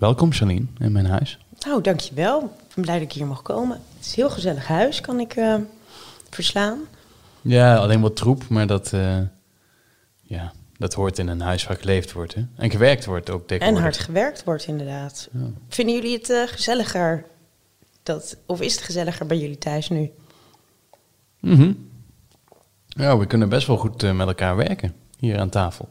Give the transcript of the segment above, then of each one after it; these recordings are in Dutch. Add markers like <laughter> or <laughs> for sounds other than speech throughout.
Welkom Charlene in mijn huis. Nou, dankjewel. Ik ben blij dat ik hier mag komen. Het is een heel gezellig huis, kan ik uh, verslaan. Ja, alleen wat troep, maar dat, uh, ja, dat hoort in een huis waar geleefd wordt. Hè? En gewerkt wordt ook tegenwoordig. En hard gewerkt wordt inderdaad. Ja. Vinden jullie het uh, gezelliger? Dat, of is het gezelliger bij jullie thuis nu? Mm -hmm. Ja, we kunnen best wel goed met elkaar werken hier aan tafel.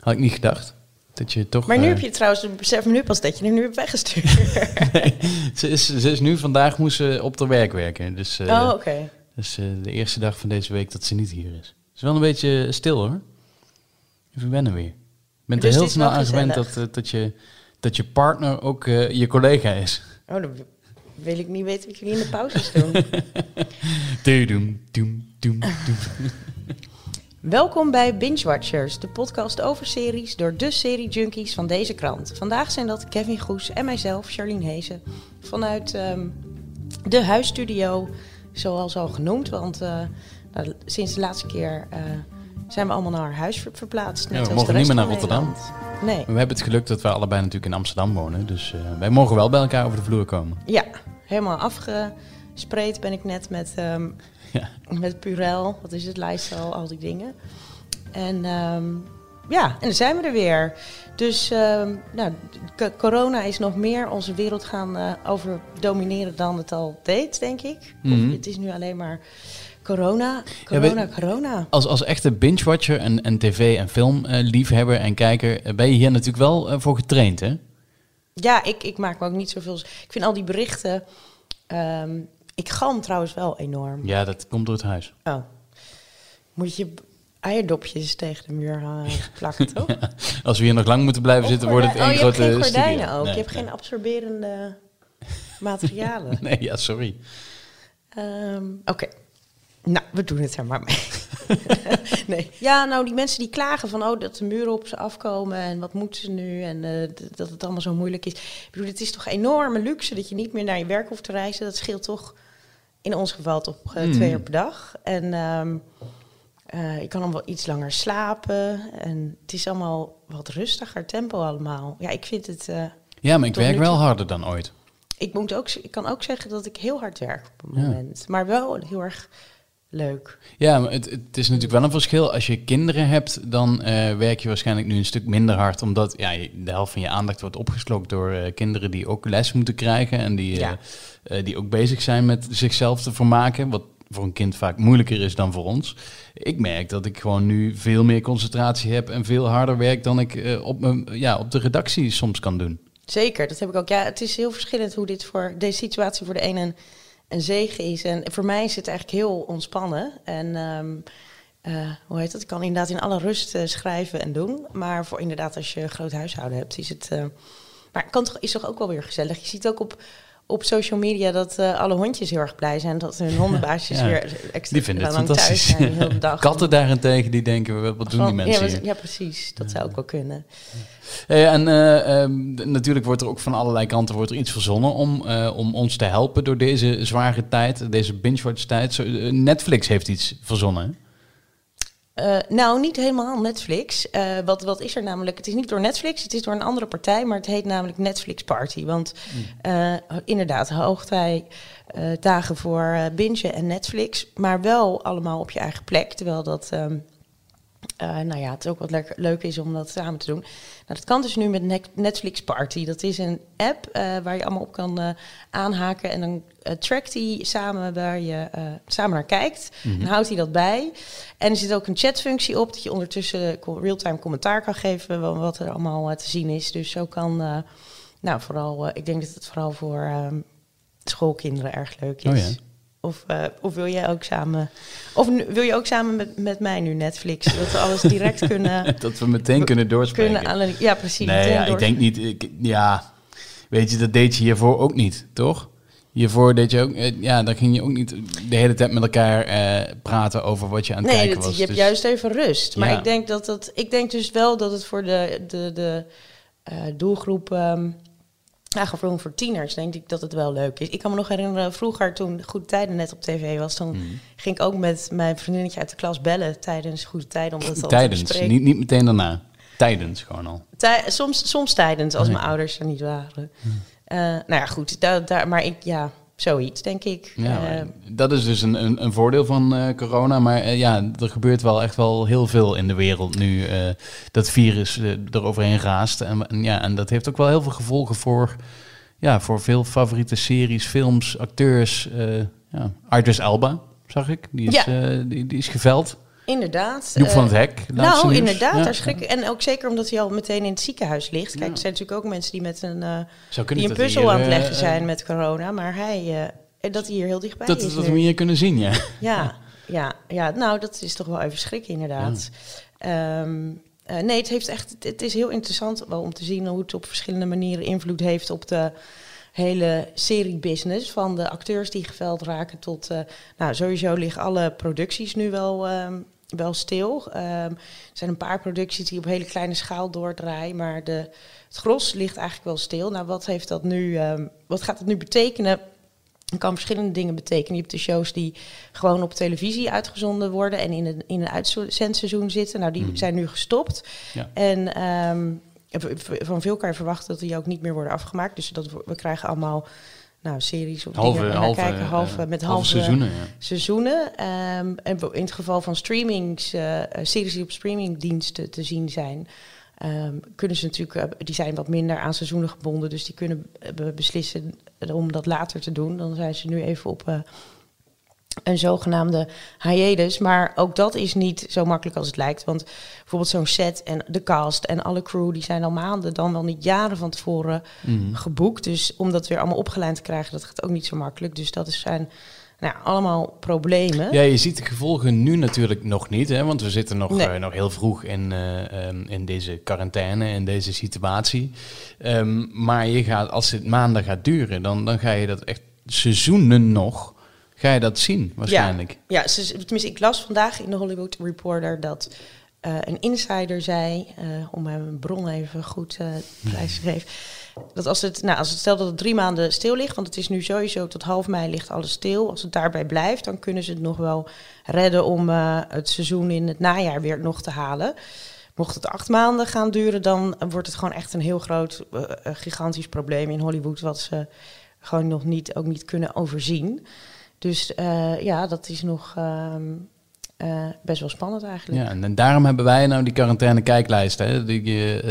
Had ik niet gedacht. Dat je toch, maar nu uh, heb je trouwens, besef me nu pas dat je er nu hebt weggestuurd. <laughs> nee, ze is, ze is nu vandaag moest ze op de werk werken. Dus, uh, oh, oké. Okay. Dus uh, de eerste dag van deze week dat ze niet hier is. Het is wel een beetje stil hoor. Even wennen weer. Ik ben dus er heel snel aan gewend dat, dat, je, dat je partner ook je collega is. Oh, dan wil ik niet weten wat jullie in de pauzes doen. <laughs> doem, doem, doem, doem. <laughs> Welkom bij Binge Watchers, de podcast over series door de serie junkies van deze krant. Vandaag zijn dat Kevin Goes en mijzelf, Charlene Hezen, vanuit um, de huisstudio, zoals al genoemd. Want uh, nou, sinds de laatste keer uh, zijn we allemaal naar huis ver verplaatst. Net ja, we mogen niet meer naar Rotterdam. Nee. We hebben het geluk dat we allebei natuurlijk in Amsterdam wonen, dus uh, wij mogen wel bij elkaar over de vloer komen. Ja, helemaal afgespreid ben ik net met... Um, <laughs> ja. Met Purel, wat is het, Lysol, al die dingen. En um, ja, en dan zijn we er weer. Dus um, nou, corona is nog meer onze wereld gaan uh, over domineren dan het al deed, denk ik. Mm -hmm. Het is nu alleen maar corona, corona, ja, corona. Als, als echte binge-watcher en, en tv- en filmliefhebber uh, en kijker... ben je hier natuurlijk wel uh, voor getraind, hè? Ja, ik, ik maak me ook niet zoveel... Ik vind al die berichten... Um, ik galm trouwens wel enorm. Ja, dat komt door het huis. Oh. Moet je eierdopjes tegen de muur uh, plakken, toch? <laughs> ja, als we hier nog lang moeten blijven zitten, wordt het één oh, grote je hebt geen gordijnen studio. ook. Nee, je hebt nee. geen absorberende <laughs> materialen. nee, ja, sorry. Um, Oké. Okay. Nou, we doen het er maar mee. <laughs> nee. Ja, nou, die mensen die klagen van oh, dat de muren op ze afkomen en wat moeten ze nu en uh, dat het allemaal zo moeilijk is. Ik bedoel, het is toch enorme luxe dat je niet meer naar je werk hoeft te reizen. Dat scheelt toch in ons geval toch uh, mm. twee uur per dag. En um, uh, ik kan dan wel iets langer slapen. En het is allemaal wat rustiger tempo allemaal. Ja, ik vind het. Uh, ja, maar ik werk wel harder dan ooit. Ik, moet ook, ik kan ook zeggen dat ik heel hard werk op het moment. Maar wel heel erg leuk. Ja, maar het, het, is natuurlijk wel een verschil. Als je kinderen hebt, dan uh, werk je waarschijnlijk nu een stuk minder hard. Omdat ja, de helft van je aandacht wordt opgeslokt door uh, kinderen die ook les moeten krijgen. En die, ja. uh, die ook bezig zijn met zichzelf te vermaken. Wat voor een kind vaak moeilijker is dan voor ons. Ik merk dat ik gewoon nu veel meer concentratie heb en veel harder werk dan ik op, mijn, ja, op de redactie soms kan doen. Zeker, dat heb ik ook. Ja, het is heel verschillend hoe dit voor deze situatie voor de ene een zegen is. En voor mij is het eigenlijk heel ontspannen. En um, uh, hoe heet dat? Ik kan inderdaad in alle rust uh, schrijven en doen. Maar voor inderdaad, als je een groot huishouden hebt, is het. Uh, maar kan toch, is toch ook wel weer gezellig. Je ziet ook op, op social media dat alle hondjes heel erg blij zijn. Dat hun hondenbaasjes ja, weer extra die vinden het lang fantastisch. thuis zijn de hele <laughs> dag. Katten daarentegen die denken, wat doen die mensen ja, hier? ja, precies. Dat zou ook wel kunnen. Hey, en uh, um, natuurlijk wordt er ook van allerlei kanten wordt er iets verzonnen om, uh, om ons te helpen door deze zware tijd, deze binge-watch tijd. Netflix heeft iets verzonnen. Uh, nou, niet helemaal Netflix. Uh, wat, wat is er namelijk? Het is niet door Netflix, het is door een andere partij, maar het heet namelijk Netflix Party. Want uh, inderdaad, hoogtij dagen voor bingen en Netflix, maar wel allemaal op je eigen plek. Terwijl dat, um, nou ja, het ook wat leuk, leuk is om dat samen te doen. Nou, dat kan dus nu met Netflix Party. Dat is een app waar je allemaal op kan aanhaken en dan trackt hij samen waar je samen naar kijkt. Mm -hmm. Dan houdt hij dat bij. En er zit ook een chatfunctie op dat je ondertussen real-time commentaar kan geven van wat er allemaal te zien is. Dus zo kan, nou vooral, ik denk dat het vooral voor schoolkinderen erg leuk is. Oh ja. Of, of wil jij ook samen, of wil je ook samen met, met mij nu Netflix, dat we alles direct <laughs> kunnen, dat we meteen kunnen doorspreken. Kunnen ja, precies. Nee, ja, ik denk niet. Ik, ja, weet je, dat deed je hiervoor ook niet, toch? Hiervoor deed je ook, ja, dan ging je ook niet de hele tijd met elkaar eh, praten over wat je aan het nee, kijken dat, was. je hebt dus, juist even rust. Maar Ja. ik denk dat dat, ik denk dus wel dat het voor de, de, de uh, doelgroep, um, ja, gewoon voor tieners, denk ik dat het wel leuk is. Ik kan me nog herinneren, vroeger toen Goede Tijden net op tv was, dan Mm. ging ik ook met mijn vriendinnetje uit de klas bellen tijdens Goede Tijden om dat te tijdens, niet, niet meteen daarna. Tijdens gewoon al? soms, soms tijdens, als mijn ouders er niet waren. Uh, nou ja, goed. Daar, daar, maar ik, ja, zoiets, denk ik. Ja, uh, dat is dus een, een, een voordeel van uh, corona. Maar uh, ja, er gebeurt wel echt wel heel veel in de wereld nu. dat virus eroverheen raast. En, en, ja, en dat heeft ook wel heel veel gevolgen voor, ja, voor veel favoriete series, films, acteurs. ja. Idris Elba, zag ik. Die is, ja. die, die is geveld. Inderdaad. Joep van het Hek. Nou, inderdaad. Ja. Daar schrik En ook zeker omdat hij al meteen in het ziekenhuis ligt. Kijk, er zijn natuurlijk ook mensen die met een, uh, die een puzzel hier, aan het leggen uh, zijn met corona. Maar hij, uh, dat hij hier heel dichtbij dat, is. Dat we hier kunnen zien, ja. Ja, ja, ja. Nou, dat is toch wel even schrikken, inderdaad. Um, nee, het heeft echt. Het is heel interessant wel om te zien hoe het op verschillende manieren invloed heeft op de hele serie-business. Van de acteurs die geveld raken tot. nou, sowieso liggen alle producties nu wel. Um, wel stil. Um, er zijn een paar producties die op hele kleine schaal doordraaien, maar de, het gros ligt eigenlijk wel stil. Nou, wat heeft dat nu? Um, wat gaat het nu betekenen? Het kan verschillende dingen betekenen. Je hebt de shows die gewoon op televisie uitgezonden worden en in een, in een uitzendseizoen zitten. Nou, die mm. zijn nu gestopt. Ja. En um, van veel kan je verwachten dat die ook niet meer worden afgemaakt. Dus dat we krijgen allemaal nou, series of halve, dingen halve, kijken, halve, met halve, halve seizoenen. Ja. seizoenen. Um, en in het geval van streamings, uh, series die op streamingdiensten te zien zijn, um, kunnen ze natuurlijk, uh, die zijn wat minder aan seizoenen gebonden, dus die kunnen beslissen om dat later te doen. Dan zijn ze nu even op een zogenaamde hiatus. Maar ook dat is niet zo makkelijk als het lijkt. Want bijvoorbeeld zo'n set en de cast en alle crew... die zijn al maanden, dan wel niet jaren van tevoren mm. geboekt. Dus om dat weer allemaal opgeleid te krijgen, dat gaat ook niet zo makkelijk. Dus dat zijn nou, allemaal problemen. Ja, je ziet de gevolgen nu natuurlijk nog niet. Hè, want we zitten nog, nee. uh, nog heel vroeg in, uh, um, in deze quarantaine, in deze situatie. Um, maar je gaat, als het maanden gaat duren, dan, dan ga je dat echt seizoenen nog ga je dat zien waarschijnlijk. Ja, ja ze, tenminste, ik las vandaag in de Hollywood Reporter dat uh, een insider zei, uh, om mijn bron even goed uh, prijs te geven, dat als het, nou, als het stelt dat het drie maanden stil ligt, want het is nu sowieso tot half mei ligt alles stil, als het daarbij blijft, dan kunnen ze het nog wel redden om het seizoen in het najaar weer nog te halen. Mocht het acht maanden gaan duren, dan wordt het gewoon echt een heel groot, gigantisch probleem in Hollywood, wat ze gewoon nog niet, ook niet kunnen overzien. Dus uh, ja, dat is nog uh, uh, best wel spannend eigenlijk. Ja, en daarom hebben wij nou die quarantaine kijklijst. Hè? De,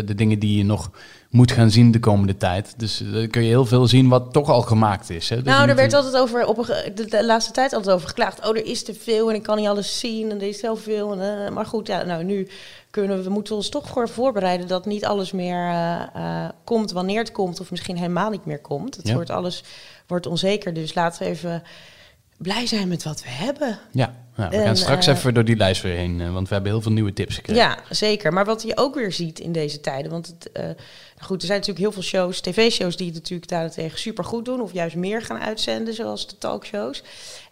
de dingen die je nog moet gaan zien de komende tijd. Dus dan kun je heel veel zien wat toch al gemaakt is. Hè? Dus nou, er werd altijd over, op een, de, de, laatste tijd altijd over geklaagd. Oh, er is te veel en ik kan niet alles zien en er is zoveel. En, maar goed, ja, nou nu kunnen we, we moeten ons toch voor voorbereiden dat niet alles meer komt wanneer het komt. Of misschien helemaal niet meer komt. Het ja. wordt alles wordt onzeker. Dus laten we even blij zijn met wat we hebben. Ja, nou, we en, gaan straks uh, even door die lijst weer heen, want we hebben heel veel nieuwe tips gekregen. Ja, zeker. Maar wat je ook weer ziet in deze tijden, want het, uh, goed, er zijn natuurlijk heel veel shows, tv-shows die het natuurlijk daarentegen super goed doen, of juist meer gaan uitzenden, zoals de talkshows.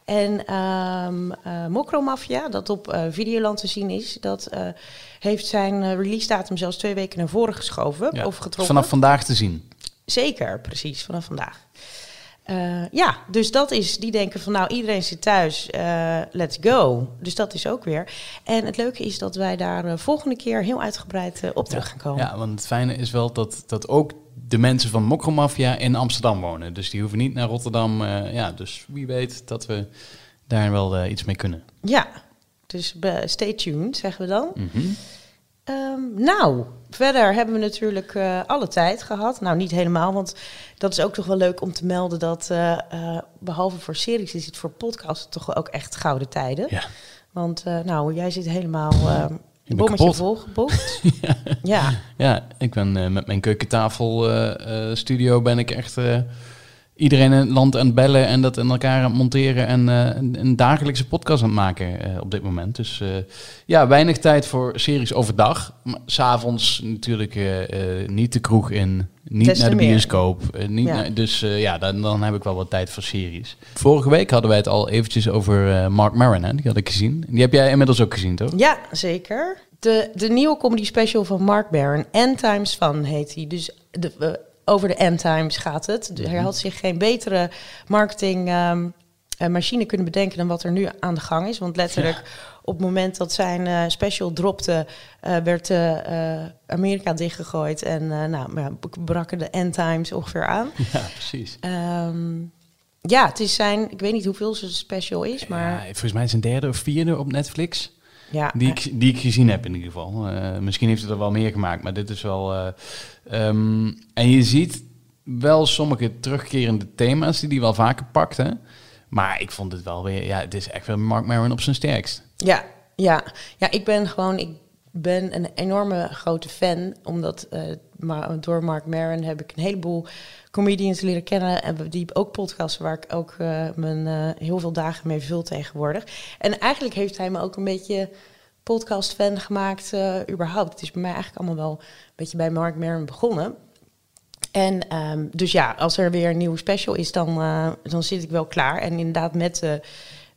En um, uh, Mokromafia, dat op Videoland te zien is, dat heeft zijn release datum zelfs twee weken naar voren geschoven ja, of getrokken. Vanaf vandaag te zien. Zeker, precies, vanaf vandaag. Uh, ja, dus dat is, die denken van nou iedereen zit thuis, uh, let's go. Dus dat is ook weer. En het leuke is dat wij daar uh, volgende keer heel uitgebreid op terug gaan komen. Ja, want het fijne is wel dat, dat ook de mensen van Mokromafia in Amsterdam wonen. Dus die hoeven niet naar Rotterdam. ja, dus wie weet dat we daar wel iets mee kunnen. Ja, dus stay tuned, zeggen we dan. Mm -hmm. Um, nou, verder hebben we natuurlijk uh, alle tijd gehad. Nou, niet helemaal, want dat is ook toch wel leuk om te melden dat uh, uh, behalve voor series is het voor podcasts toch ook echt gouden tijden. Ja. Want nou, jij zit helemaal een bommetje volgeboekt. <laughs> ja. ja. Ja, ik ben met mijn keukentafel studio ben ik echt iedereen in het land aan het bellen en dat in elkaar aan het monteren en uh, een, een, dagelijkse podcast aan het maken uh, op dit moment. Dus uh, ja, weinig tijd voor series overdag. S'avonds natuurlijk niet de kroeg in, niet naar de bioscoop. niet ja. naar, dus ja, dan, dan heb ik wel wat tijd voor series. Vorige week hadden wij het al eventjes over Mark Maron, hè? die had ik gezien. Die heb jij inmiddels ook gezien, toch? Ja, zeker. De, de nieuwe comedy special van Mark Maron, End Times Fun heet hij. Dus de, over de end times gaat het. Er had zich geen betere marketing um, machine kunnen bedenken dan wat er nu aan de gang is. Want letterlijk op het moment dat zijn special dropte, werd Amerika dichtgegooid. En nou, ja, brakken de end times ongeveer aan. <laughs> Ja, precies. Ehm, ja, het is zijn, ik weet niet hoeveel zijn special is, maar... Ja, volgens mij is een derde of vierde op Netflix. Ja, die, ik, die ik gezien heb in ieder geval. Uh, misschien heeft het er wel meer gemaakt, maar dit is wel... Uh, um, en je ziet wel sommige terugkerende thema's die hij wel vaker pakt, hè? Maar ik vond het wel weer... Ja, het is echt wel Mark Maron op zijn sterkst. Ja, ja. ja ik ben gewoon... Ik ben een enorme grote fan, omdat uh, maar door Mark Maron heb ik een heleboel comedians leren kennen en die ook podcasten waar ik ook uh, mijn uh, heel veel dagen mee vul tegenwoordig. En eigenlijk heeft hij me ook een beetje podcast fan gemaakt uh, überhaupt. Het is bij mij eigenlijk allemaal wel een beetje bij Mark Maron begonnen. En um, dus ja, als er weer een nieuwe special is, dan, dan zit ik wel klaar. En inderdaad met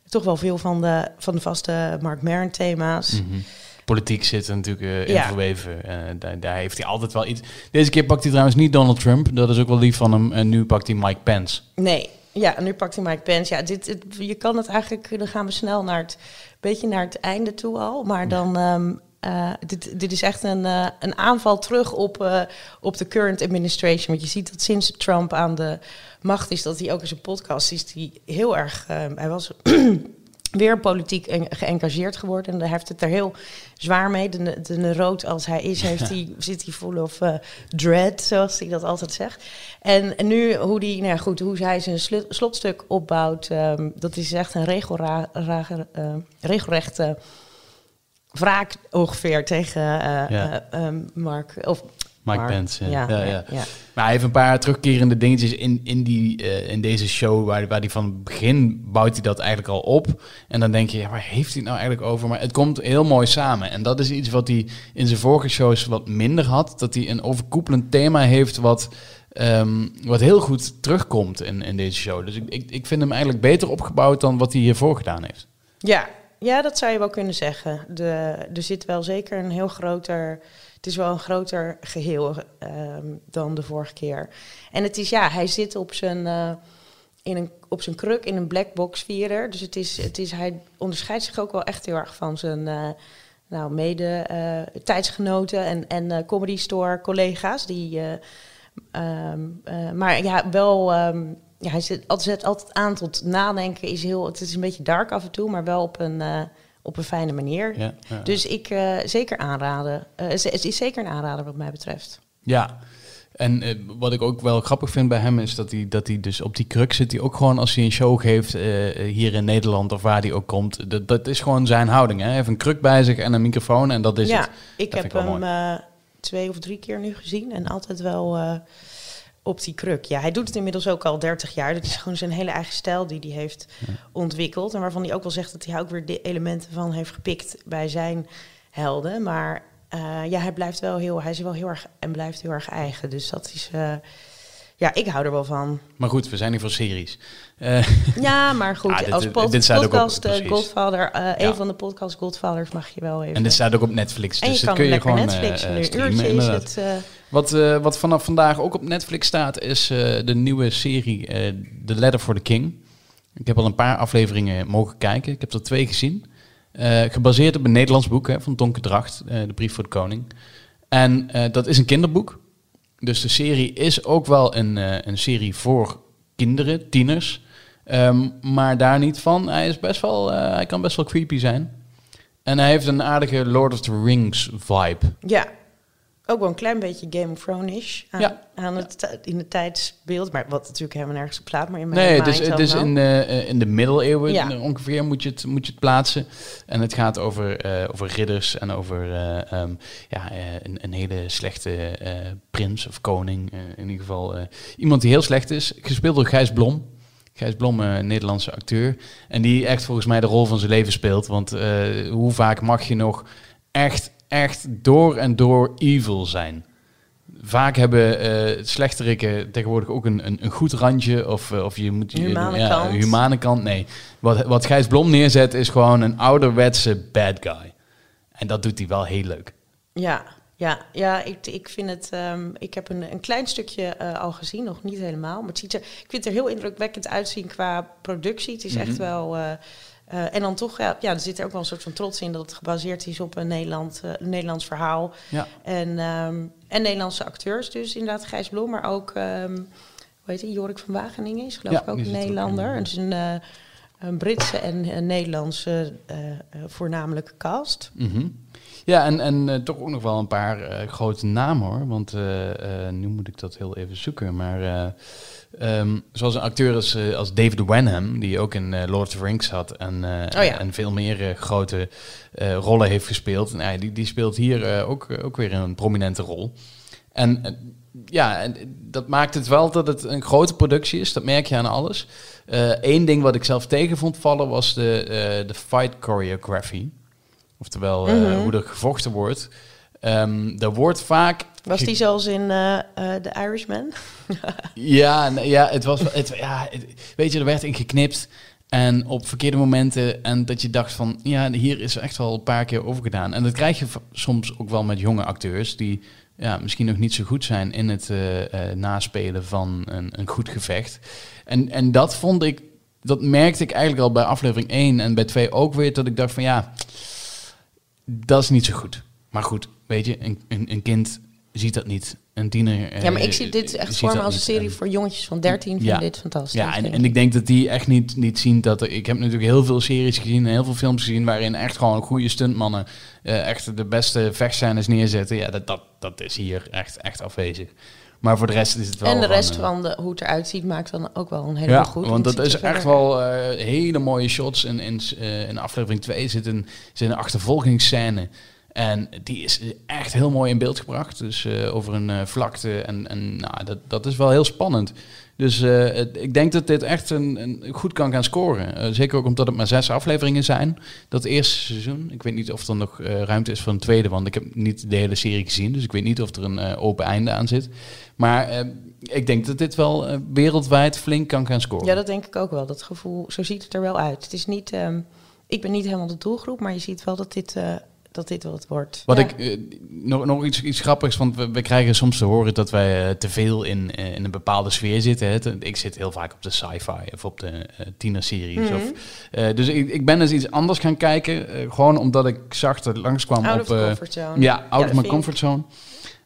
toch wel veel van de, van de vaste Mark Maron thema's. -hmm politiek zit natuurlijk uh, in ja. verweven. Uh, daar, daar, heeft hij altijd wel iets. Deze keer pakt hij trouwens niet Donald Trump. Dat is ook wel lief van hem. En nu pakt hij Mike Pence. Nee, ja, nu pakt hij Mike Pence. Ja, dit, je kan het eigenlijk. Dan gaan we snel naar het beetje naar het einde toe al. Maar dan. Um, uh, dit, dit is echt een, uh, een aanval terug op, uh, op de current administration. Want je ziet dat sinds Trump aan de macht is, dat hij ook in zijn podcast is, die heel erg. hij was weer politiek geëngageerd geworden. En daar heeft het er heel zwaar mee. De, de, rood als hij is, heeft <laughs> hij, zit hij vol of uh, dread, zoals hij dat altijd zegt. En, en nu hoe, die, nou ja, goed, hoe hij zijn slotstuk opbouwt, um, dat is echt een regelra, ra, uh, regelrechte wraak ongeveer tegen uh, ja. um, Mark. Of Mike Pence. Ja. Ja, ja, Maar hij heeft een paar terugkerende dingetjes in, in, die, uh, in deze show, waar, waar hij van het begin bouwt hij dat eigenlijk al op. En dan denk je, ja, waar heeft hij het nou eigenlijk over? Maar het komt heel mooi samen. En dat is iets wat hij in zijn vorige shows wat minder had. Dat hij een overkoepelend thema heeft wat, um, wat heel goed terugkomt in, in deze show. Dus ik, ik, ik vind hem eigenlijk beter opgebouwd dan wat hij hiervoor gedaan heeft. Ja, ja dat zou je wel kunnen zeggen. De, er zit wel zeker een heel groter het is wel een groter geheel um, dan de vorige keer. En het is, ja, hij zit op zijn, uh, in een, op zijn kruk in een blackbox vierer. Dus het is, het is, hij onderscheidt zich ook wel echt heel erg van zijn uh, nou, mede uh, tijdsgenoten en, en comedy store collega's. Die, um, maar ja, wel... Um, ja, hij zet altijd, altijd aan tot nadenken. Is heel, het is een beetje dark af en toe, maar wel op een op een fijne manier. Ja, Dus ik uh, zeker aanraden. Uh, het is zeker een aanrader wat mij betreft. Ja. En uh, wat ik ook wel grappig vind bij hem is dat hij, dat hij dus op die kruk zit. Hij ook gewoon als hij een show geeft hier in Nederland of waar hij ook komt. Dat, dat is gewoon zijn houding. Hè? Hij heeft een kruk bij zich en een microfoon en dat is ja, het. Ik heb hem twee of drie keer nu gezien en altijd wel op die kruk. Ja, hij doet het inmiddels ook al 30 jaar. Dat is gewoon zijn hele eigen stijl die hij heeft ontwikkeld. En waarvan hij ook wel zegt dat hij ook weer de elementen van heeft gepikt bij zijn helden. Maar uh, ja, hij blijft wel heel, hij is wel heel erg en blijft heel erg eigen. Dus dat is. Uh, ja, ik hou er wel van. Maar goed, we zijn hier voor series. Uh, ja, maar goed, <laughs> ah, dit, als pod dit podcast op, uh, Godfather, uh, ja. een van de podcast Godfathers mag je wel even. En dit staat ook op Netflix, dus dat kun je gewoon Netflix, uh, streamen. Is het, wat, wat vanaf vandaag ook op Netflix staat, is de nieuwe serie The Letter for the King. Ik heb al een paar afleveringen mogen kijken. Ik heb er twee gezien. gebaseerd op een Nederlands boek hè, van Tonke Dracht, De Brief voor de Koning. En dat is een kinderboek. Dus de serie is ook wel een, een serie voor kinderen, tieners. Um, maar daar niet van. Hij, is best wel, uh, hij kan best wel creepy zijn. En hij heeft een aardige Lord of the Rings vibe. Ja, ook wel een klein beetje Game of Thrones-ish aan, ja. aan het, in het tijdsbeeld. Maar wat natuurlijk helemaal nergens op plaat. Maar in mijn nee, dus, het is in de, uh, in de middeleeuwen ja. ongeveer moet je, het, moet je het plaatsen. En het gaat over, uh, over ridders en over uh, um, ja, een, een, hele slechte prins of koning. in ieder geval iemand die heel slecht is. Gespeeld door Gijs Blom. Gijs Blom, een Nederlandse acteur. En die echt volgens mij de rol van zijn leven speelt. Want hoe vaak mag je nog echt, echt door en door evil zijn? Vaak hebben uh, slechterikken tegenwoordig ook een, een, een, goed randje. Of, uh, of je moet je humane, ja, kant. humane kant. Nee, wat, wat Gijs Blom neerzet is gewoon een ouderwetse bad guy. En dat doet hij wel heel leuk. Ja, Ja, ja ik, ik vind het. Um, ik heb een, een klein stukje uh, al gezien, nog niet helemaal. Maar het ziet er, ik vind het er heel indrukwekkend uitzien qua productie. Het is echt mhm. wel. Uh, uh, en dan toch, ja, ja, er zit er ook wel een soort van trots in dat het gebaseerd is op een, Nederland, een Nederlands verhaal. Ja. En, um, en Nederlandse acteurs, dus inderdaad Gijs Bloem, maar ook, um, hoe heet hij, Jorik van Wageningen is geloof ik ook een Nederlander. Ook, dus een, een Britse en een Nederlandse voornamelijke cast. Mm -hmm. Ja, en, en uh, toch ook nog wel een paar grote namen hoor. Want nu moet ik dat heel even zoeken. Maar um, zoals een acteur als, als David Wenham, die ook in Lord of the Rings had en, oh ja. en veel meer grote rollen heeft gespeeld. En, die, die speelt hier ook, ook weer een prominente rol. En ja, en dat maakt het wel dat het een grote productie is. Dat merk je aan alles. Eén ding wat ik zelf tegen vond vallen was de, de fight choreography. Oftewel, mm hoe er gevochten wordt. Um, er wordt vaak... Was die zoals in uh, The Irishman? <laughs> ja, ja, het was... Het, ja, weet je, er werd in geknipt. En op verkeerde momenten. En dat je dacht van, ja, hier is echt wel een paar keer over gedaan. En dat krijg je soms ook wel met jonge acteurs die ja, misschien nog niet zo goed zijn in het uh, uh, naspelen van een, een goed gevecht. En, en dat vond ik, dat merkte ik eigenlijk al bij aflevering 1 en bij 2 ook weer, dat ik dacht van ja, dat is niet zo goed. Maar goed, weet je, een, een, een kind ziet dat niet. Een tiener. Ja, maar ik eh, zie dit echt voor me als een serie voor jongetjes van 13. Vind ja. dit fantastisch. Ja, en, en ik denk dat die echt niet, niet zien dat er. Ik heb natuurlijk heel veel series gezien, heel veel films gezien. waarin echt gewoon goede stuntmannen. Uh, echt de beste vechtscènes neerzetten. Ja, dat, dat, dat is hier echt, echt afwezig. Maar voor de rest is het wel. En de rest van, van de, hoe het eruit ziet, maakt dan ook wel een heleboel ja, goed. Want dat is echt wel uh, hele mooie shots. In, in, uh, in aflevering 2 zit een, zit een achtervolgingsscène. En die is echt heel mooi in beeld gebracht. Dus uh, over een vlakte. En, en nou, dat, dat is wel heel spannend. Dus uh, ik denk dat dit echt een, een goed kan gaan scoren. Zeker ook omdat het maar zes afleveringen zijn. Dat eerste seizoen. Ik weet niet of er nog ruimte is voor een tweede, want ik heb niet de hele serie gezien. Dus ik weet niet of er een open einde aan zit. Maar ik denk dat dit wel wereldwijd flink kan gaan scoren. Ja, dat denk ik ook wel. Dat gevoel, zo ziet het er wel uit. Het is niet, um, ik ben niet helemaal de doelgroep, maar je ziet wel dat dit dat dit wat wordt. Wat ik uh, nog, nog iets, iets grappigs, want we, we krijgen soms te horen dat wij uh, te veel in, uh, in een bepaalde sfeer zitten. Hè. Ik zit heel vaak op de sci-fi of op de tienerseries. Mm -hmm. of, dus ik, ik ben eens iets anders gaan kijken, gewoon omdat ik zag dat langskwam out op. comfortzone. Ja, out ja, of my comfortzone.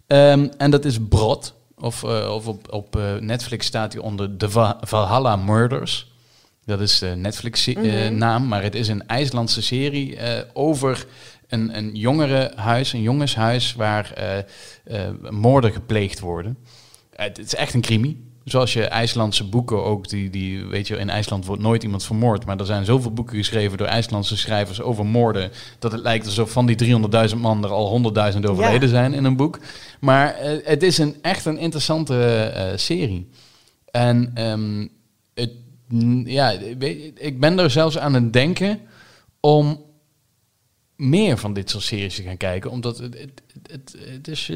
Um, en dat is Brot. Of, of op, op Netflix staat hij onder de Valhalla Murders. Dat is de Netflix-naam, mm -hmm. maar het is een IJslandse serie over een, een jongerenhuis, een jongenshuis waar uh, moorden gepleegd worden. het is echt een crimi. Zoals je IJslandse boeken ook, die, die, weet je, in IJsland wordt nooit iemand vermoord. Maar er zijn zoveel boeken geschreven door IJslandse schrijvers over moorden. dat het lijkt alsof van die 300.000 man er al 100.000 overleden zijn in een boek. Maar het is een, echt een interessante uh, serie. En um, het, ja, ik ben er zelfs aan het denken om meer van dit soort series te gaan kijken. Omdat het, het, het, het is,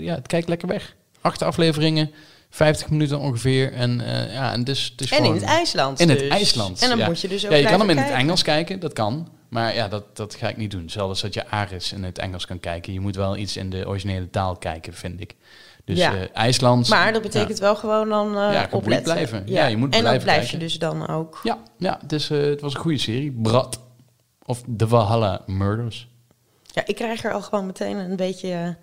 ja, het kijkt lekker weg. Acht afleveringen, 50 minuten ongeveer. En, uh, ja, en, dus, het is en in het IJsland. In dus. het IJsland. En dan ja. moet je dus ook Ja, je kan hem in kijken. het Engels kijken, dat kan. Maar ja, dat, dat ga ik niet doen. Zelfs dat je Aris in het Engels kan kijken. Je moet wel iets in de originele taal kijken, vind ik. Dus Ja. uh, IJslands. Maar dat betekent wel gewoon dan eh Ja, opletten. blijven. Ja, je moet en dan blijven blijf kijken. je dus dan ook. Ja, ja eh, het was een goede serie. Brad. Of The Valhalla Murders. Ja, ik krijg er al gewoon meteen een beetje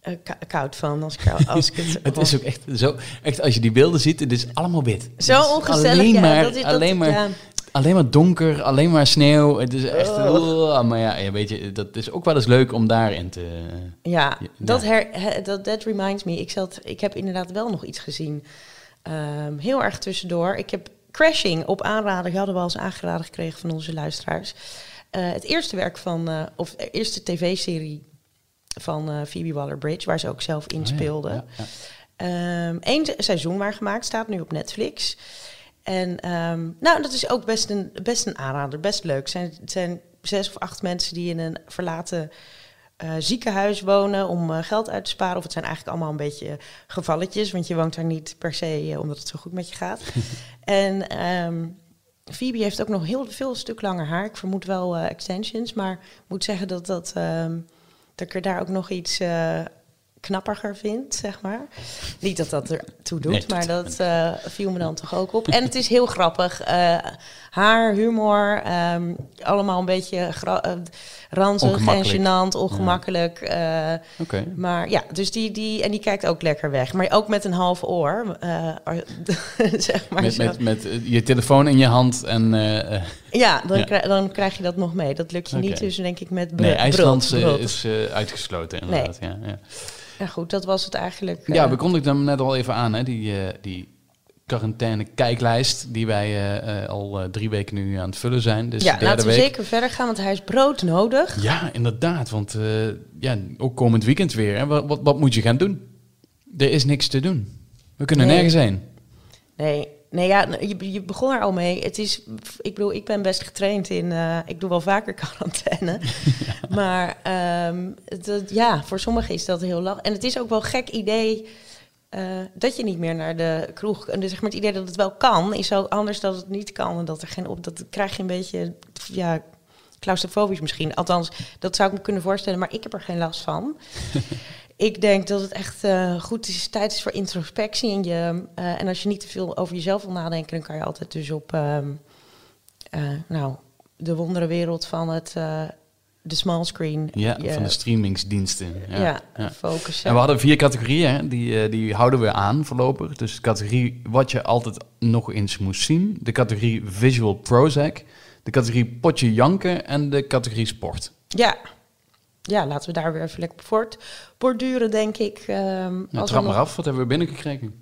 eh, ka- koud van als ik, als ik het... <laughs> Het is ook echt zo, echt als je die beelden ziet, het is allemaal wit. Zo ongezellig, Alleen ja, maar, dat is- dat- alleen, maar, ja. alleen maar donker, alleen maar sneeuw. Het is echt, Oh. maar ja, ja, weet je, dat is ook wel eens leuk om daarin te... Ja, Ja. dat, her, he- dat that reminds me. Ik, zat, ik heb inderdaad wel nog iets gezien. Ehm, heel erg tussendoor. Ik heb Crashing op aanraden. Hadden we al eens aangeraden gekregen van onze luisteraars. Eh, het eerste werk van, eh, of de eerste tv-serie van eh, Phoebe Waller-Bridge, waar ze ook zelf in Oh ja, speelde. ja. Eén seizoen maar gemaakt, staat nu op Netflix. En ehm, nou, dat is ook best een, best een aanrader, best leuk. Het zijn, het zijn zes of acht mensen die in een verlaten eh, ziekenhuis wonen om eh, geld uit te sparen. Of het zijn eigenlijk allemaal een beetje gevalletjes, want je woont daar niet per se eh, omdat het zo goed met je gaat. <laughs> en Phoebe heeft ook nog heel veel stuk langer haar. Ik vermoed wel extensions, maar ik moet zeggen dat dat... ehm, dat ik er daar ook nog iets knappiger vind, zeg maar. Niet dat dat er toe doet, maar dat uh, viel me dan toch ook op. En het is heel grappig. Uh, haar, humor, um, allemaal een beetje ranzig en gênant, ongemakkelijk. Ja. Okay. Maar ja, dus die, die, en die kijkt ook lekker weg. Maar ook met een half oor, <laughs> zeg maar met, met, met, je telefoon in je hand en... ja, dan, ja. Krijg, dan krijg je dat nog mee. Dat lukt je okay. niet, dus denk ik met... Nee, IJsland is uitgesloten inderdaad, nee. ja. ja. Ja, goed, dat was het eigenlijk. Ja, we kondigden hem net al even aan, hè, die, die quarantaine kijklijst die wij uh, al drie weken nu aan het vullen zijn. Dus ja, laten we zeker verder gaan, want hij is brood nodig. Ja, inderdaad, want ja, ook komend weekend weer. Hè, wat, wat, wat, moet je gaan doen? Er is niks te doen. We kunnen nee. nergens heen. Nee, Nee, ja, je, je begon er al mee. Het is, ik bedoel, ik ben best getraind in. Ik doe wel vaker <laughs> quarantaine. ja. <laughs> Maar um, het, ja, voor sommigen is dat heel lastig. En het is ook wel een gek idee uh, dat je niet meer naar de kroeg. En dus zeg maar het idee dat het wel kan, is zo anders dat het niet kan. En dat er geen op. Dat krijg je een beetje. Ja, claustrofobisch misschien. Althans, dat zou ik me kunnen voorstellen, maar ik heb er geen last van. <laughs> ik denk dat het echt uh, goed is, tijd is voor introspectie. En, je, uh, en als je niet te veel over jezelf wil nadenken, dan kan je altijd dus op uh, nou, de wonderenwereld van het, de small screen. Ja, je, van de streamingsdiensten. Ja, ja, ja, focussen. En we hadden vier categorieën, die, die houden we aan voorlopig. Dus de categorie wat je altijd nog eens moest zien. De categorie visual Prozac. De categorie potje janken en de categorie sport. Ja, ja, laten we daar weer even lekker voort borduren, denk ik. Um, ja, trap maar af, wat hebben we binnengekregen?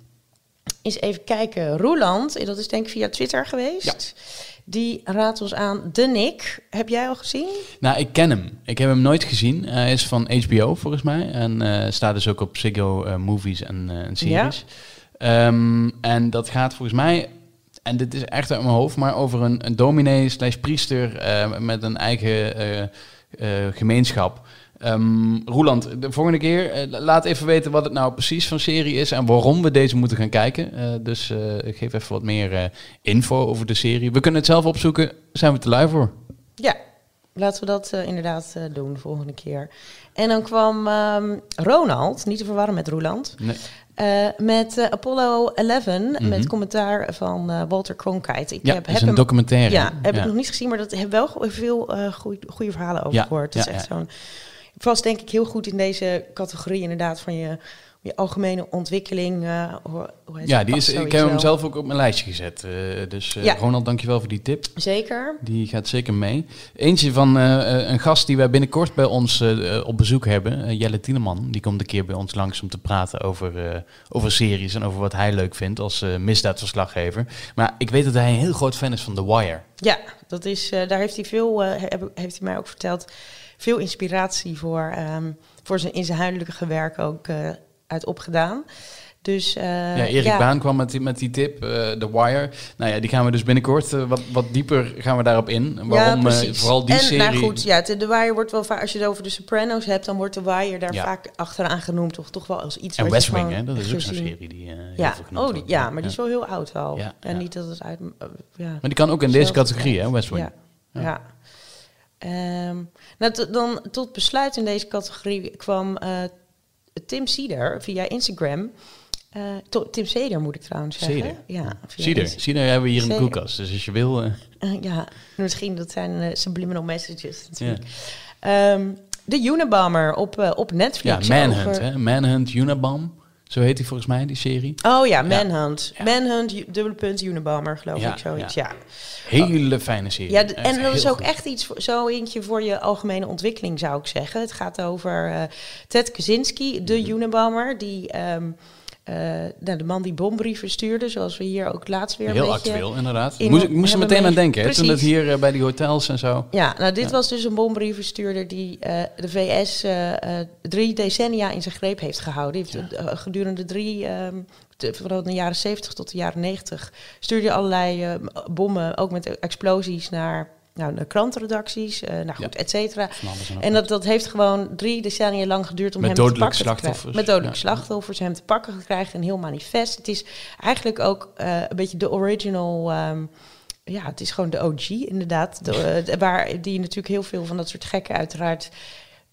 Eens even kijken. Roeland, dat is denk ik via Twitter geweest. Ja. Die raadt ons aan De Nick. Heb jij al gezien? Nou, ik ken hem. Ik heb hem nooit gezien. Hij is van HBO volgens mij. En uh, staat dus ook op Ziggo uh, Movies en, uh, en series. Ja. Um, en dat gaat volgens mij en dit is echt uit mijn hoofd, maar over een, een dominee slash priester uh, met een eigen uh, uh, gemeenschap. Um, Roeland, de volgende keer laat even weten wat het nou precies van serie is en waarom we deze moeten gaan kijken. dus ik geef even wat meer info over de serie. We kunnen het zelf opzoeken, zijn we te lui voor. Ja, laten we dat inderdaad doen de volgende keer. En dan kwam um, Ronald, niet te verwarren met Roeland. Nee. Met Apollo 11, mm -hmm. met commentaar van Walter Cronkite. Ik ja, heb, heb een hem, documentaire. Ja, heb ja. ik nog niet gezien, maar dat heb wel veel goede verhalen over ja, gehoord. Het is echt zo'n... Vast denk ik heel goed in deze categorie inderdaad van je je algemene ontwikkeling. Uh, hoe, hoe ja, die is, ik heb hem zelf ook op mijn lijstje gezet. Uh, dus uh, ja. Ronald, dankjewel voor die tip. Zeker. Die gaat zeker mee. Eentje van een gast die wij binnenkort bij ons op bezoek hebben, Jelle Tieneman. Die komt een keer bij ons langs om te praten over, over series en over wat hij leuk vindt als misdaadverslaggever. Maar ik weet dat hij een heel groot fan is van The Wire. Ja, dat is, daar heeft hij veel, heeft hij mij ook verteld, veel inspiratie voor, um, voor zijn, in zijn huidelijke werk ook uit opgedaan. Dus, uh, ja, Erik ja. Baan kwam met die, met die tip, uh, The Wire. Nou ja, die gaan we dus binnenkort uh, wat, wat dieper gaan we daarop in. Waarom ja, vooral die en, serie... Nou goed, ja, The Wire wordt wel vaak, als je het over de Sopranos hebt, dan wordt The Wire daar ja. vaak achteraan genoemd. Toch, toch wel als iets En West Wing, hè, dat is ook zo'n serie die ja. oh, die, ja, maar die is wel heel oud al. En niet dat het uit... ja, maar die kan ook in deze categorie, hè, West Wing. Ja. Um, nou, dan tot besluit in deze categorie kwam Tim Cedar via Instagram. Uh, Tim Ceder moet ik trouwens zeggen. Ceder. Ja, Ceder. Ceder hebben we hier in de koelkast. Dus als je wil... Uh... Uh, ja, misschien dat zijn subliminal messages natuurlijk. Ja. Um, de Unabomber op, op Netflix. Ja, Manhunt. Over... Hè? Manhunt, Unabomb. Zo heet hij volgens mij, die serie. Oh ja, Manhunt. Ja. Manhunt, dubbele punt, Unabomber, geloof ja, ik, zoiets, ja. Hele fijne serie. Ja, en dat is ook goed. echt iets, zo eentje voor je algemene ontwikkeling, zou ik zeggen. Het gaat over uh, Ted Kaczynski, de mm -hmm. Unabomber, die... Um, uh, nou, de man die bombrieven stuurde, zoals we hier ook laatst weer Heel een actueel, inderdaad. In, moest, moest er meteen aan denken, hè, toen het hier uh, bij die hotels en zo. Ja, nou dit ja. was dus een bombrievenstuurder die uh, de VS drie decennia in zijn greep heeft gehouden. Die heeft ja. gedurende drie, um, de, vanaf de jaren 70 tot de jaren 90, stuurde allerlei bommen, ook met explosies, naar nou, de krantenredacties, uh, nou goed, ja. et cetera. En dat, dat heeft gewoon drie decennia lang geduurd om Met hem te pakken slachtoffers. te Met dodelijke ja. slachtoffers, hem te pakken gekregen. Een heel manifest. Het is eigenlijk ook uh, een beetje de original... Um, ja, het is gewoon de OG inderdaad. De, uh, waar die natuurlijk heel veel van dat soort gekken uiteraard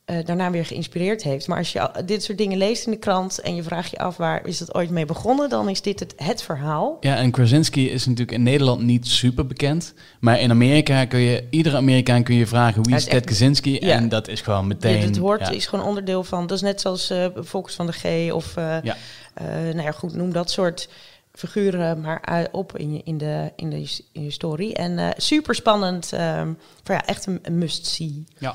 eh, daarna weer geïnspireerd heeft. Maar als je dit soort dingen leest in de krant en je vraagt je af waar is dat ooit mee begonnen, dan is dit het, het verhaal. Ja, en Krasinski is natuurlijk in Nederland niet super bekend. Maar in Amerika kun je, iedere Amerikaan kun je vragen wie is Ted echt- Krasinski. Ja. En dat is gewoon meteen... Dit het hoort ja. is gewoon onderdeel van. Dat is net zoals eh Volkers van de G of eh Ja. nou ja, goed, noem dat soort figuren maar op in je, in de, in de in je story. En super spannend. ehm, voor ja, echt een, een must-see. Ja.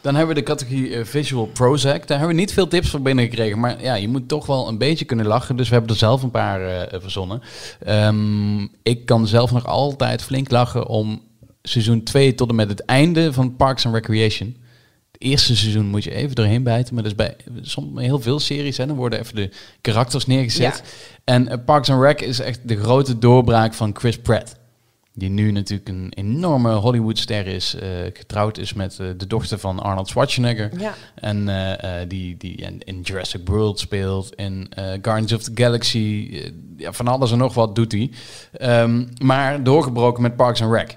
Dan hebben we de categorie eh, Visual Prozac. Daar hebben we niet veel tips voor binnengekregen. Maar ja, je moet toch wel een beetje kunnen lachen. Dus we hebben er zelf een paar eh, verzonnen. Ehm, ik kan zelf nog altijd flink lachen om seizoen 2 tot en met het einde van Parks and Recreation. Het eerste seizoen moet je even doorheen bijten. Maar dat is bij soms heel veel series. Hè, dan worden even de karakters neergezet. En eh, Parks and Rec is echt de grote doorbraak van Chris Pratt. Die nu natuurlijk een enorme Hollywoodster is. eh, getrouwd is met eh, de dochter van Arnold Schwarzenegger. Ja. En eh, die, die in, in Jurassic World speelt. In Guardians of the Galaxy. ja, van alles en nog wat doet hij. Ehm, maar doorgebroken met Parks and Rec.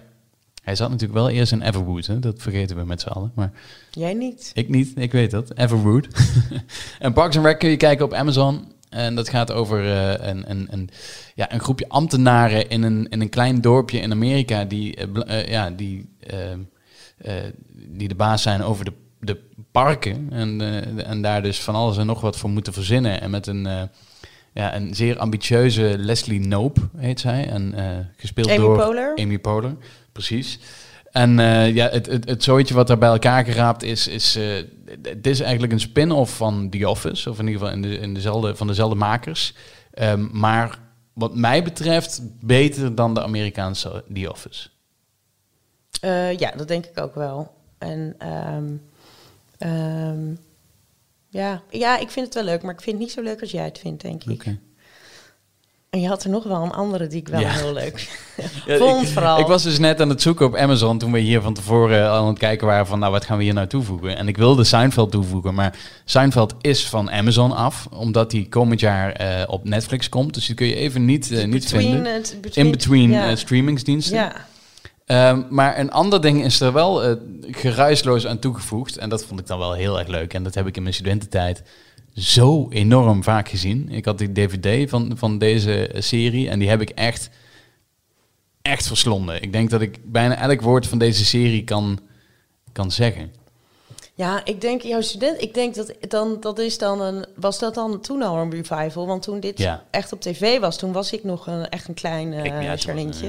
Hij zat natuurlijk wel eerst in Everwood. Hè? Dat vergeten we met z'n allen. Maar Jij niet. ik niet, ik weet dat. Everwood. <laughs> en Parks and Rec kun je kijken op Amazon. En dat gaat over eh, een, een, een, ja, een groepje ambtenaren in een, in een klein dorpje in Amerika die, eh, eh, ja, die, eh, eh, die de baas zijn over de, de parken. En, en daar dus van alles en nog wat voor moeten verzinnen. En met een, ja, een zeer ambitieuze Leslie Knope, heet zij. En gespeeld Amy door Poehler. Amy Poehler, precies. En ja, het, het, het zooitje wat daar bij elkaar geraapt is, is het is eigenlijk een spin-off van The Office, of in ieder geval in de, in dezelfde, van dezelfde makers. Ehm, maar wat mij betreft beter dan de Amerikaanse The Office. Eh, ja, dat denk ik ook wel. En ehm, ehm, ja. ja, ik vind het wel leuk, maar ik vind het niet zo leuk als jij het vindt, denk ik. En je had er nog wel een andere die ik wel Ja. heel leuk <laughs> Ja, vond ik, vooral. ik was dus net aan het zoeken op Amazon toen we hier van tevoren al aan het kijken waren van nou wat gaan we hier nou toevoegen. En ik wilde Seinfeld toevoegen, maar Seinfeld is van Amazon af, omdat die komend jaar eh, op Netflix komt. Dus die kun je even niet, eh, niet Between vinden. het- In between ja. eh, streamingsdiensten. ja. Ehm, maar een ander ding is er wel geruisloos aan toegevoegd. En dat vond ik dan wel heel erg leuk. En dat heb ik in mijn studententijd zo enorm vaak gezien. Ik had die DVD van, van deze serie en die heb ik echt, echt verslonden. Ik denk dat ik bijna elk woord van deze serie kan, kan zeggen. Ja, ik denk jouw student, ik denk dat dan dat is dan een was dat dan toen al een revival, want toen dit Ja. echt op tv was, toen was ik nog een echt een klein Ik- uh, ja, was,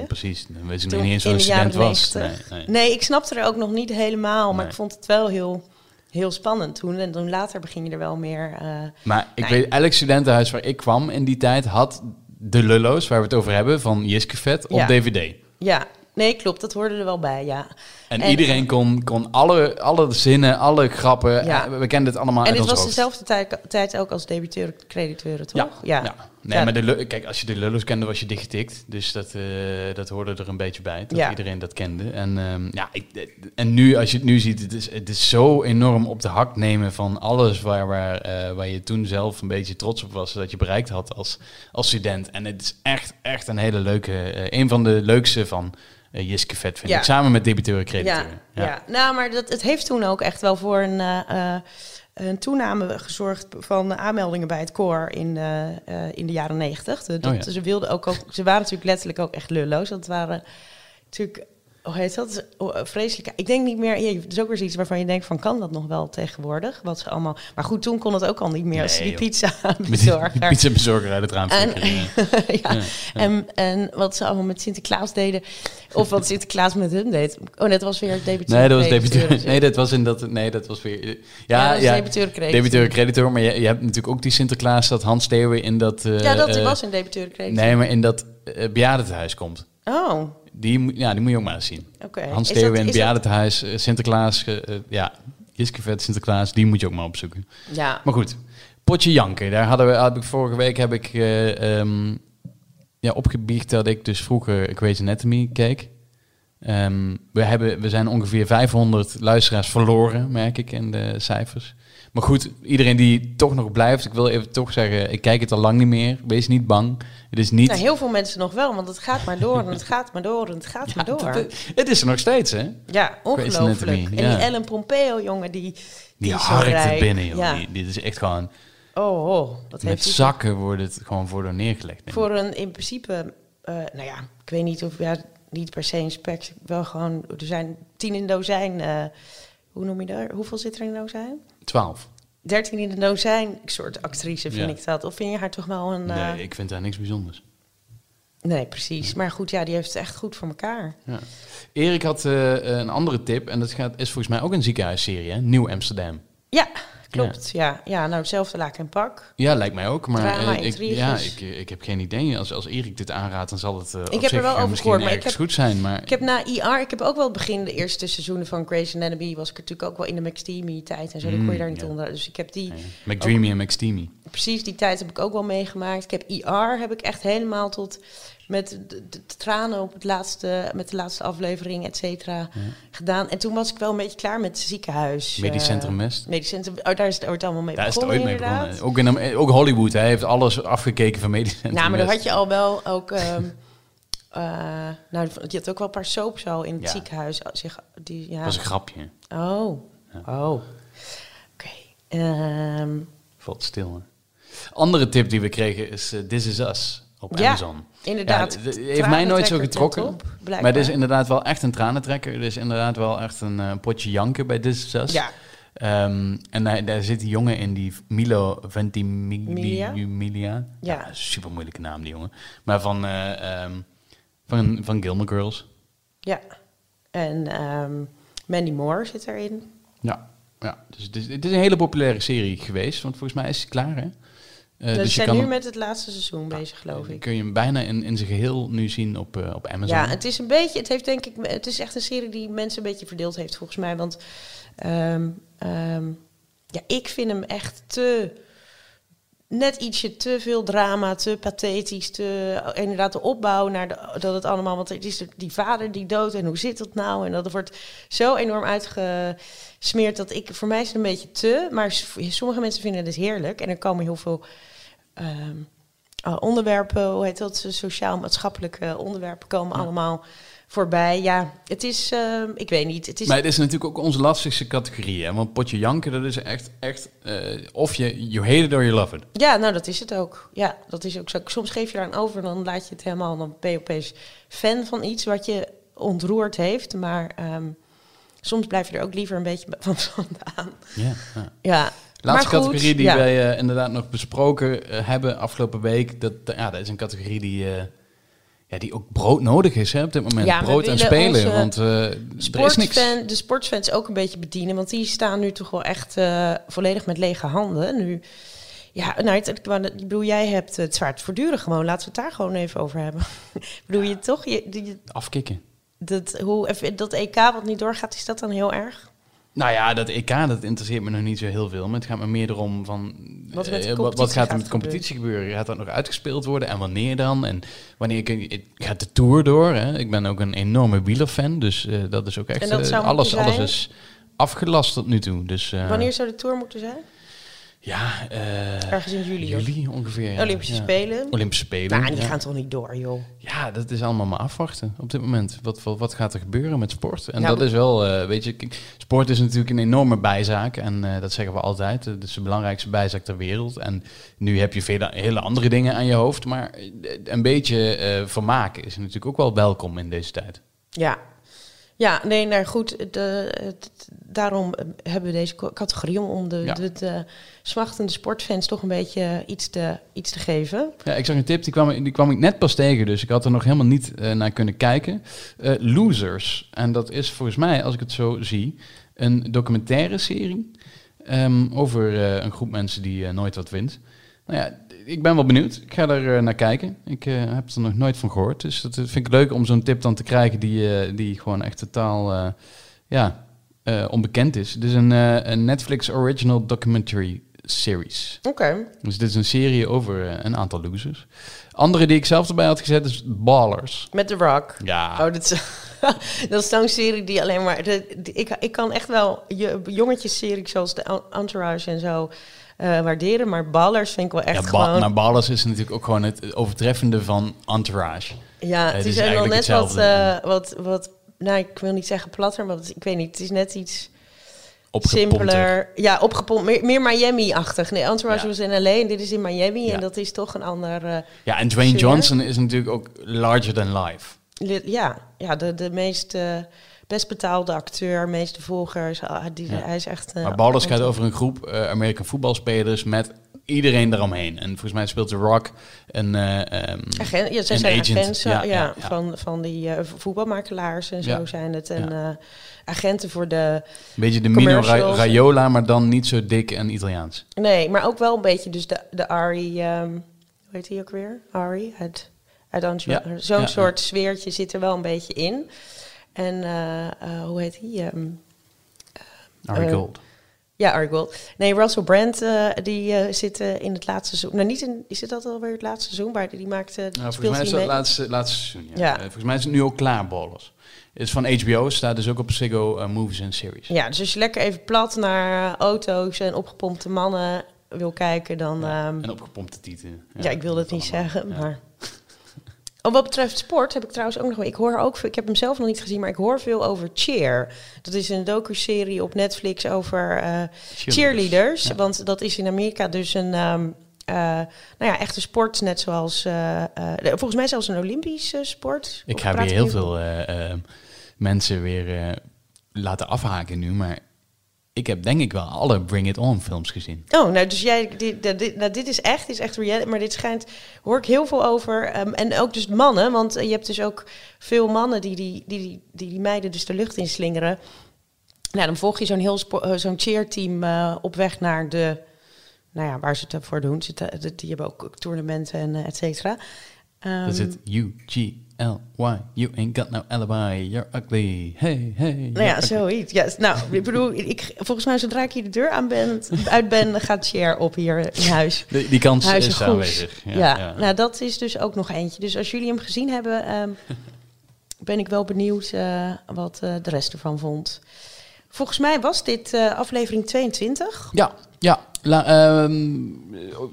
precies. Dan weet je nog niet eens zo'n de student was. Nee, 90. nee. Nee, ik snapte er ook nog niet helemaal, maar Nee. ik vond het wel heel heel spannend toen en toen later begin je er wel meer eh, Maar ik Nee. weet, elk studentenhuis waar ik kwam in die tijd had de lullo's, waar we het over hebben, van Jiskevet op Ja. DVD. ja, nee, klopt, dat hoorde er wel bij, ja. En, En- iedereen kon, kon alle, alle zinnen, alle grappen. Ja. eh, we kenden het allemaal En dit was dezelfde tijd, tijd ook als debiteur crediteuren, toch? Ja, ja. Nee, Ja. maar de, kijk, als je de lullo's kende, was je dichtgetikt. Dus dat, eh, dat hoorde er een beetje bij, dat Ja. iedereen dat kende. En, ehm, ja, ik, en nu, als je het nu ziet, het is, het is zo enorm op de hak nemen van alles waar, waar, eh, waar je toen zelf een beetje trots op was, dat je bereikt had als, als student. En het is echt, echt een hele leuke, eh, een van de leukste van Jiske Vet, vind Ja. ik. Samen met debiteuren Ja, crediteuren. ja. nou, maar dat, het heeft toen ook echt wel voor een, eh, eh, een toename gezorgd van aanmeldingen bij het koor in, eh, eh, in de jaren negentig. Oh ja. Ze wilden ook, ook, ze waren natuurlijk letterlijk ook echt lulloos. Dat waren natuurlijk, hoe heet dat? Vreselijk. Ik denk niet meer, ja, het is ook weer zoiets waarvan je denkt van, kan dat nog wel tegenwoordig? Wat ze allemaal, maar goed, toen kon het ook al niet meer als Nee, <laughs> die pizza bezorger. die pizzabezorger uit het raam En- <laughs> ja. ja. En, en wat ze allemaal met Sinterklaas deden. Of wat Sinterklaas met hun deed. Oh, net was weer debiteur. Nee, dat was debiteur. Nee, dat was in dat. Nee, dat was weer. Ja, Ja, dat was ja. debiteur crediteur. Debiteur creditor, maar je, je hebt natuurlijk ook die Sinterklaas dat Hans Theeuwen in dat. eh, Ja, dat eh, was een debiteur crediteur. Nee, maar in dat uh, bejaardentehuis komt. Oh, Die, moet- ja, die moet je ook maar eens zien. oké. Hans dat- in het dat- bejaardentehuis, eh, Sinterklaas, eh, ja, Jiskevet Sinterklaas, die moet je ook maar opzoeken. Ja, Maar goed, Potje Janken, daar hadden we, had ik vorige week heb ik eh, ehm, ja, opgebiecht dat ik dus vroeger Grey's Anatomy keek. Ehm, we, hebben, we zijn ongeveer 500 luisteraars verloren, merk ik in de cijfers. Maar goed, iedereen die toch nog blijft, ik wil even toch zeggen, ik kijk het al lang niet meer. Wees niet bang. Het is niet... Nou, heel veel mensen nog wel, want het gaat maar door en het gaat maar door en het gaat maar door. Het, het is er nog steeds, hè? Ja, ongelooflijk. En die Ellen Pompeo, jongen, die... Die zo harkt het binnen, joh. Ja. Die- dit is echt gewoon... Oh, oh, wat Met heeft zakken wordt het gewoon voor door neergelegd. voor een in principe, eh, nou ja, ik weet niet of ja, niet per se een spec, wel gewoon, er zijn tien in dozijn. eh, hoe noem je dat? Hoeveel zit er in een dozijn? 12. 13 in een dozijn soort actrice vind Ja. ik dat. Of vind je haar toch wel een. eh, Nee, ik vind daar niks bijzonders. nee, precies. Maar goed, ja, die heeft het echt goed voor elkaar. Ja. Erik had eh, een andere tip en dat gaat, is volgens mij ook een ziekenhuisserie, hè? Nieuw Amsterdam. Ja, klopt. Ja, ja. nou hetzelfde laak en pak. Ja, lijkt mij ook. Maar eh, ik, ja, ik, eh, ik heb geen idee. Als, als Erik dit aanraadt, dan zal het uh, heb er wel over misschien gehoord, maar ik heb- goed zijn. Maar Ik heb na IR, ik heb ook wel het begin, de eerste seizoenen van Grey's Anatomy, was ik natuurlijk ook wel in de McSteamy tijd en zo. die kon je daar niet Mm, ja. onder. Dus ik heb die, ja, McDreamy en McSteamy. precies die tijd heb ik ook wel meegemaakt. Ik heb IR, heb ik echt helemaal tot met de, tranen op het laatste, met de laatste aflevering, et cetera, gedaan. En toen was ik wel een beetje klaar met het ziekenhuis. Medisch eh, Centrum West. Medisch Centrum, oh, daar is het ooit allemaal mee Daar is het begonnen ooit mee begonnen. Ook, in, Am- ook Hollywood, hij heeft alles afgekeken van Medisch Centrum Nou, maar West. had je al wel ook. ehm, <laughs> eh, nou, je had ook wel een paar soaps al in het Ja. ziekenhuis. Zich, die, ja. Dat was een grapje. Oh. Oh. Oké. Ehm, Valt stil. Hè? Andere tip die we kregen is eh, This Is Us op Ja, Amazon. inderdaad. Ja, heeft mij nooit zo getrokken. Maar het is inderdaad wel echt een tranentrekker. Het is inderdaad wel echt een eh, potje janken bij This Is Us. Ja. Ehm, en daar, daar zit die jongen in, die Milo Milia? Ventimiglia. Ja. Ja, super moeilijke naam, die jongen. Maar van, ehm, van, van Gilmore Girls. Ja. En ehm, Mandy Moore zit erin. Ja, ja. dus het is, het is een hele populaire serie geweest. Want volgens mij is het klaar, hè? Eh, we dus je zijn nu met het laatste seizoen bezig, geloof ik. kun je hem bijna in, in zijn geheel nu zien op, eh, op Amazon. Ja, het is een beetje, het heeft denk ik, het is echt een serie die mensen een beetje verdeeld heeft volgens mij. Want ehm, ehm, ja, ik vind hem echt te, net ietsje te veel drama, te pathetisch, te, inderdaad de opbouw naar de, dat het allemaal, want het is die vader die dood en hoe zit dat nou? En dat wordt zo enorm uitgesmeerd dat ik, voor mij is het een beetje te, maar sommige mensen vinden het heerlijk en er komen heel veel uh, onderwerpen, hoe heet dat, sociaal-maatschappelijke onderwerpen komen allemaal voorbij. Ja, het is, ehm, ik weet niet, het is... Maar het is natuurlijk ook onze lastigste categorie. Hè? Want potje janken, dat is echt, echt eh, of je you hate it or you love it. Ja, nou dat is het ook. Ja, dat is ook zo. Soms geef je eraan over en dan laat je het helemaal, dan ben je opeens fan van iets wat je ontroerd heeft. Maar ehm, soms blijf je er ook liever een beetje van vandaan. Ja, ja. Ja, Laatste goed, categorie die ja. wij eh, inderdaad nog besproken eh, hebben afgelopen week. Dat, ja, dat is een categorie die, eh, ja, die ook brood nodig is hè, op dit moment. Ja, brood en spelen, want eh, er is niks. De sportsfans ook een beetje bedienen. Want die staan nu toch wel echt eh, volledig met lege handen. Nu, ja, nou, het, ik bedoel, jij hebt het zwaard voortduren gewoon. Laten we het daar gewoon even over hebben. <laughs> Bedoel je toch? Je, die, Afkicken. Dat, hoe, dat EK wat niet doorgaat, is dat dan heel erg? Nou ja, dat EK, dat interesseert me nog niet zo heel veel. Maar het gaat me meer erom van... Wat er met de eh, competitie wat gaat er gaat met de competitie gebeuren? Gaat dat nog uitgespeeld worden? En wanneer dan? En wanneer kun je- gaat de Tour door? Hè? Ik ben ook een enorme wielerfan. Dus eh, dat is ook echt... Eh, alles, alles is afgelast tot nu toe. Dus, Wanneer zou de Tour moeten zijn? Ja, eh, Ergens in juli, ongeveer. ja. Olympische Ja. Spelen? Olympische Spelen. Nou, die ja. gaan toch niet door, joh? Ja, dat is allemaal maar afwachten op dit moment. Wat, wat, wat gaat er gebeuren met sport? En Nou, dat is wel, eh, weet je, sport is natuurlijk een enorme bijzaak. En eh, dat zeggen we altijd. Het is de belangrijkste bijzaak ter wereld. En nu heb je vele, hele andere dingen aan je hoofd. Maar een beetje vermaak is natuurlijk ook wel welkom in deze tijd. Ja. Ja, nee, nou goed. De, daarom eh, hebben we deze categorie om, de, Ja. de, de smachtende sportfans toch een beetje iets te, iets te geven. Ja, ik zag een tip, die kwam, die kwam ik net pas tegen. Dus ik had er nog helemaal niet eh, naar kunnen kijken. Eh, Losers. En dat is volgens mij, als ik het zo zie, een documentaire serie. ehm, over eh, een groep mensen die eh, nooit wat wint. Nou ja, ik ben wel benieuwd. Ik ga er eh, naar kijken. Ik eh, heb er nog nooit van gehoord. Dus dat vind ik leuk om zo'n tip dan te krijgen die, eh, die gewoon echt totaal eh, ja, eh, onbekend is. Het is een, eh, een Netflix original documentary series. Oké. Dus dit is een serie over eh, een aantal losers. Andere die ik zelf erbij had gezet is Ballers. Met The Rock. Ja, Oh, dat is... <laughs> dat is zo'n serie die alleen maar... De, die- ik, ik kan echt wel je, jongetjesseries zoals de Entourage en zo eh, waarderen. Maar Ballers vind ik wel echt ja, ba- gewoon... maar Ballers is natuurlijk ook gewoon het overtreffende van Entourage. Ja, Het het is wel eigenlijk net wat, hetzelfde. eh, wat, wat... Nou, ik wil niet zeggen platter, maar ik weet niet. Het is net iets simpeler. Ja, opgepompt. Meer, meer Miami-achtig. Nee, Entourage Ja. was in L.A. en dit is in Miami. Ja. En dat is toch een ander... eh, Ja, en Dwayne. Johnson is natuurlijk ook larger than life. li- ja, ja, de, de meest... eh, best betaalde acteur, meeste volgers. Ah, die, Ja. Hij is echt... eh, Maar Ballers gaat over een groep eh American voetbalspelers met iedereen daaromheen. En volgens mij speelt The Rock een... Agent, ja, ze zijn agent. agents ja. Van, van die voetbalmakelaars en zo zijn het. En agenten voor de... een beetje de Mino. Raiola, maar dan niet zo dik en Italiaans. Nee, maar ook wel een beetje dus de, de Ari... ehm hoe heet hij ook weer? Ari uit, Zo'n soort sfeertje zit er wel een beetje in. En eh, eh, hoe heet hij? Ehm, Ari Eh, Gold. ja, Ari Gold. Nee, Russell Brand, die eh, zit in het laatste seizoen. Nou, niet in... Is het dat alweer het laatste seizoen? Maar die maakte... Nou, volgens mij is dat mee? laatste, laatste seizoen. Ja. Ja. Volgens mij is het nu ook klaar, Ballers. Het is van HBO, staat dus ook op Ziggo Movies and Series. Ja, dus als je lekker even plat naar auto's en opgepompte mannen wil kijken, dan... Ja, ehm, en opgepompte tieten. ja, ik wil het niet allemaal. zeggen, Ja. maar... Oh, wat betreft sport heb ik trouwens ook nog wel... Ik hoor ook veel, ik heb hem zelf nog niet gezien, maar ik hoor veel over Cheer. Dat is een docu-serie op Netflix over eh, cheerleaders. Ja. Want dat is in Amerika dus een... ehm, eh, nou ja, echte sport, net zoals... eh, volgens mij zelfs een Olympische sport. Ik ga weer heel veel mensen weer laten afhaken nu, maar ik heb denk ik wel alle Bring It On films gezien. Oh, nou, dus jij, dit, dit, dit- nou, dit is echt, dit is echt reality, maar dit schijnt, hoor ik heel veel over. ehm, en ook dus mannen, want eh, je hebt dus ook veel mannen die die, die, die, die, die meiden dus de lucht inslingeren. Nou, dan volg je zo'n heel eh, zo'n cheerteam eh, op weg naar de, nou ja, waar ze het voor doen. Ze, die hebben ook toernooien en et cetera. Ehm, Dat zit U-G-L-Y. You ain't got no alibi. You're ugly. Hey, hey. nou ja, zoiets. Ja, nou, ik bedoel, ik, volgens mij zodra ik hier de deur aan ben, uit ben, gaat Cher op hier in huis. <laughs> Die, die kans Huizen is aanwezig. Ja, Ja, ja. nou dat is dus ook nog eentje. Dus als jullie hem gezien hebben, ehm, <laughs> ben ik wel benieuwd eh, wat eh, de rest ervan vond. Volgens mij was dit eh, aflevering 22. Ja, ja. La, ehm,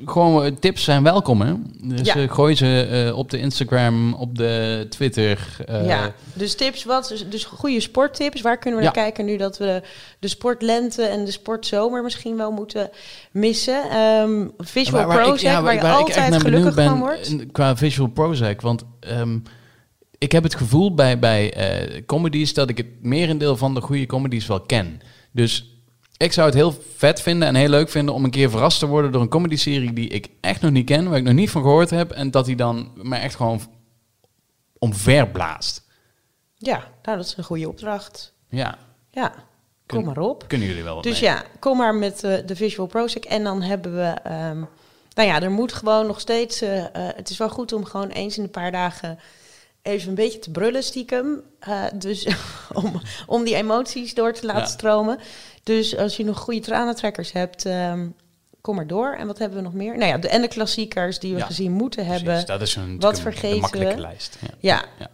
gewoon eh, tips zijn welkom, hè? Dus Ja. eh, gooi ze eh, op de Instagram, op de Twitter. ja, dus tips, wat? Dus, goede sporttips. Waar kunnen we Ja. naar kijken nu dat we de, sportlente en de sportzomer misschien wel moeten missen? Ehm, visual Waar- waar ik- ja, waar, je echt altijd naar gelukkig benieuwd van ben, wordt. Qua visual Prozac, want ehm, ik heb het gevoel bij, bij comedies dat ik het merendeel van de goede comedies wel ken. Dus ik zou het heel vet vinden en heel leuk vinden om een keer verrast te worden door een comedy-serie die ik echt nog niet ken, waar ik nog niet van gehoord heb en dat die dan mij echt gewoon omver blaast. Ja, nou dat is een goede opdracht. Ja, Ja, kom Kun- maar op. kunnen jullie wel wat Dus mee? ja, kom maar met eh, de Visual Prozac. En dan hebben we... ehm, nou ja, er moet gewoon nog steeds... eh, eh, het is wel goed om gewoon eens in een paar dagen... even een beetje te brullen stiekem. Dus <laughs> om, om die emoties door te laten Ja. stromen. Dus als je nog goede tranentrekkers hebt... ehm, kom maar door. En wat hebben we nog meer? Nou ja, de, en de klassiekers die we Ja, gezien moeten Precies, hebben. dat is een, Wat een- vergeten makkelijke we? lijst. Ja. Ja, Ja.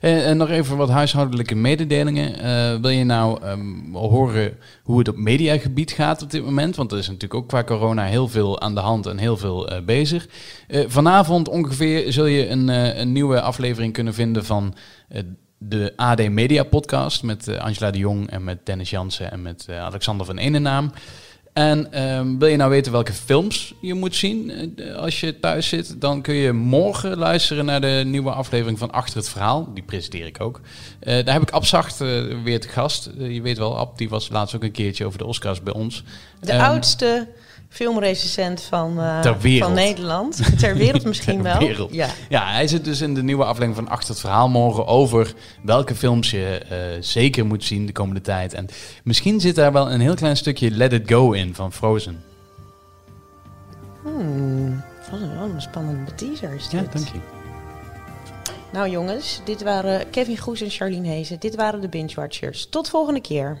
En, en nog even wat huishoudelijke mededelingen. Eh, wil je nou ehm, horen hoe het op mediagebied gaat op dit moment? Want er is natuurlijk ook qua corona heel veel aan de hand en heel veel eh, bezig. Eh, vanavond ongeveer zul je een, een nieuwe aflevering kunnen vinden van de AD Media Podcast met eh, Angela de Jong en met Dennis Jansen en met eh, Alexander van Enenaam. En ehm, wil je nou weten welke films je moet zien eh, als je thuis zit, dan kun je morgen luisteren naar de nieuwe aflevering van Achter het Verhaal. Die presenteer ik ook. Daar heb ik Ab Zacht eh, weer te gast. Je weet wel, Ab die was laatst ook een keertje over de Oscars bij ons. de Ehm, oudste filmrecensent van, eh, van Nederland. Ter wereld <laughs> misschien Ter wel. Ja. Ja, hij zit dus in de nieuwe aflevering van Achter het Verhaal morgen over welke films je eh, zeker moet zien de komende tijd. En misschien zit daar wel een heel klein stukje Let It Go in van Frozen. Hmm, wat een, wat een spannende teaser is dit. Ja, dank je. Nou jongens, dit waren Kevin Goes en Charlene Hezen. Dit waren de Binge Watchers. Tot volgende keer.